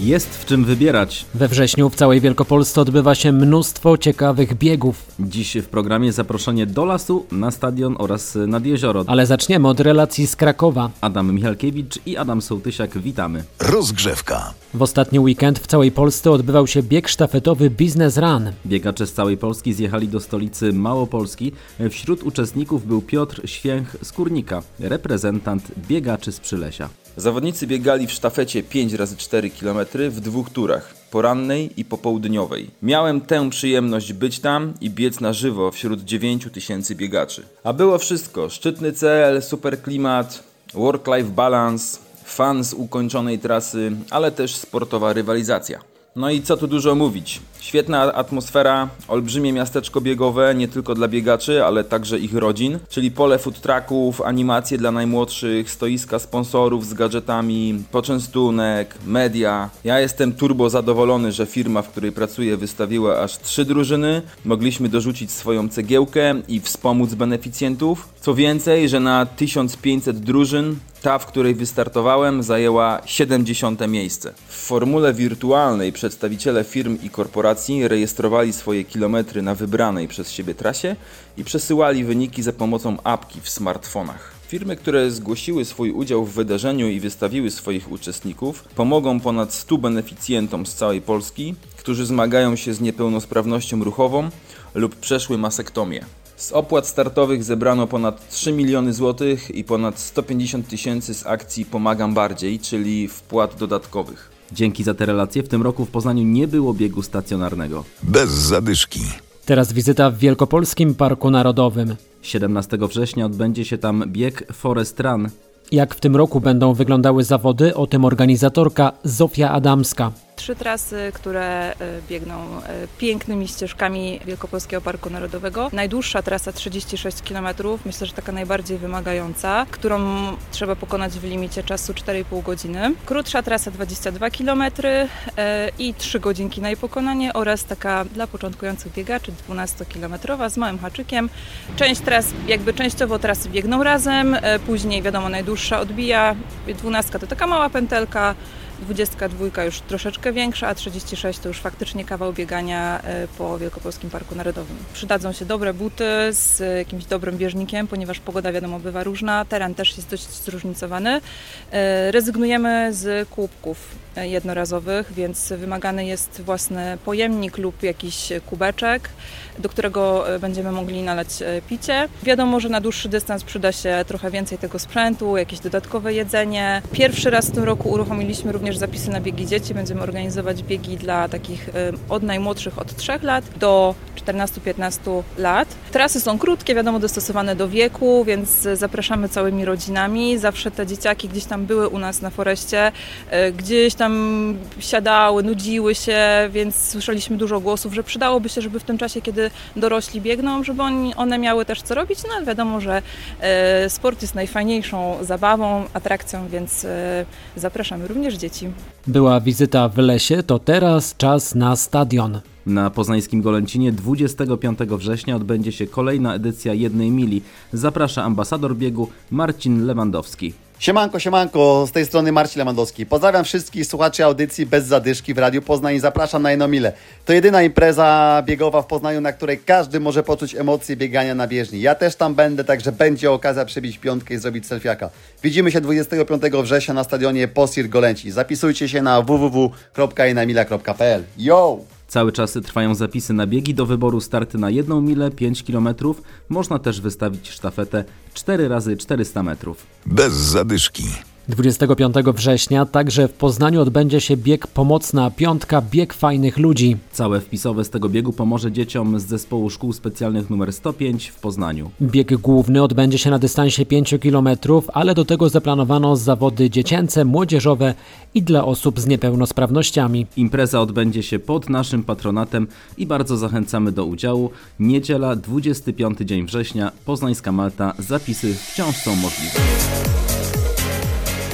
Jest w czym wybierać. We wrześniu w całej Wielkopolsce odbywa się mnóstwo ciekawych biegów. Dziś w programie zaproszenie do lasu, na stadion oraz nad jezioro. Ale zaczniemy od relacji z Krakowa. Adam Michalkiewicz i Adam Sołtysiak, witamy. Rozgrzewka. W ostatni weekend w całej Polsce odbywał się bieg sztafetowy Business Run. Biegacze z całej Polski zjechali do stolicy Małopolski. Wśród uczestników był Piotr Święch z Kurnika, reprezentant biegaczy z Przylesia. Zawodnicy biegali w sztafecie 5 razy 4 km w dwóch turach, porannej i popołudniowej. Miałem tę przyjemność być tam i biec na żywo wśród 9 tysięcy biegaczy. A było wszystko: szczytny cel, super klimat, work-life balance, fan z ukończonej trasy, ale też sportowa rywalizacja. No i co tu dużo mówić. Świetna atmosfera, olbrzymie miasteczko biegowe, nie tylko dla biegaczy, ale także ich rodzin, czyli pole food trucków, animacje dla najmłodszych, stoiska sponsorów z gadżetami, poczęstunek, media. Ja jestem turbo zadowolony, że firma, w której pracuję, wystawiła aż trzy drużyny. Mogliśmy dorzucić swoją cegiełkę i wspomóc beneficjentów. Co więcej, że na 1500 drużyn ta, w której wystartowałem, zajęła 70 miejsce. W formule wirtualnej przedstawiciele firm i korporacji rejestrowali swoje kilometry na wybranej przez siebie trasie i przesyłali wyniki za pomocą apki w smartfonach. Firmy, które zgłosiły swój udział w wydarzeniu i wystawiły swoich uczestników, pomogą ponad 100 beneficjentom z całej Polski, którzy zmagają się z niepełnosprawnością ruchową lub przeszły masektomię. Z opłat startowych zebrano ponad 3 miliony złotych i ponad 150 tysięcy z akcji Pomagam Bardziej, czyli wpłat dodatkowych. Dzięki za te relacje w tym roku w Poznaniu nie było biegu stacjonarnego. Bez zadyszki. Teraz wizyta w Wielkopolskim Parku Narodowym. 17 września odbędzie się tam bieg Forest Run. Jak w tym roku będą wyglądały zawody, o tym organizatorka Zofia Adamska. Trzy trasy, które e, biegną e, pięknymi ścieżkami Wielkopolskiego Parku Narodowego. Najdłuższa trasa 36 km, myślę, że taka najbardziej wymagająca, którą trzeba pokonać w limicie czasu 4,5 godziny. Krótsza trasa 22 km e, i 3 godzinki na jej pokonanie oraz taka dla początkujących biegaczy 12-kilometrowa z małym haczykiem. Część tras, jakby częściowo trasy biegną razem, później wiadomo najdłuższa odbija, 12 to taka mała pętelka, 22 już troszeczkę większa, a 36 to już faktycznie kawał biegania e, po Wielkopolskim Parku Narodowym. Przydadzą się dobre buty z jakimś dobrym bieżnikiem, ponieważ pogoda wiadomo bywa różna, teren też jest dość zróżnicowany. E, rezygnujemy z kubków e, jednorazowych, więc wymagany jest własny pojemnik lub jakiś kubeczek, do którego będziemy mogli nalać picie. Wiadomo, że na dłuższy dystans przyda się trochę więcej tego sprzętu, jakieś dodatkowe jedzenie. Pierwszy raz w tym roku uruchomiliśmy również również zapisy na biegi dzieci. Będziemy organizować biegi dla takich od najmłodszych od 3 lat do 14-15 lat. Trasy są krótkie, wiadomo, dostosowane do wieku, więc zapraszamy całymi rodzinami. Zawsze te dzieciaki gdzieś tam były u nas na foreście, e, gdzieś tam siadały, nudziły się, więc słyszeliśmy dużo głosów, że przydałoby się, żeby w tym czasie, kiedy dorośli biegną, żeby oni, one miały też co robić. No ale wiadomo, że e, sport jest najfajniejszą zabawą, atrakcją, więc e, zapraszamy również dzieci. Była wizyta w lesie, to teraz czas na stadion. Na poznańskim Golęcinie 25 września odbędzie się kolejna edycja jednej mili. Zaprasza ambasador biegu Marcin Lewandowski. Siemanko, siemanko, z tej strony Marcin Lewandowski. Pozdrawiam wszystkich słuchaczy audycji Bez Zadyszki w Radiu Poznań i zapraszam na jedną milę. To jedyna impreza biegowa w Poznaniu, na której każdy może poczuć emocje biegania na bieżni. Ja też tam będę, także będzie okazja przebić piątkę i zrobić selfiaka. Widzimy się 25 września na stadionie Posir Golęci. Zapisujcie się na www.inamila.pl. Yo! Cały czas trwają zapisy na biegi do wyboru starty na 1 milę 5 km. Można też wystawić sztafetę 4 razy 400 metrów. Bez zadyszki. 25 września także w Poznaniu odbędzie się bieg Pomocna Piątka Bieg Fajnych Ludzi. Całe wpisowe z tego biegu pomoże dzieciom z zespołu szkół specjalnych nr 105 w Poznaniu. Bieg główny odbędzie się na dystansie 5 km, ale do tego zaplanowano zawody dziecięce, młodzieżowe i dla osób z niepełnosprawnościami. Impreza odbędzie się pod naszym patronatem i bardzo zachęcamy do udziału. Niedziela, 25 dzień września, Poznańska Malta. Zapisy wciąż są możliwe.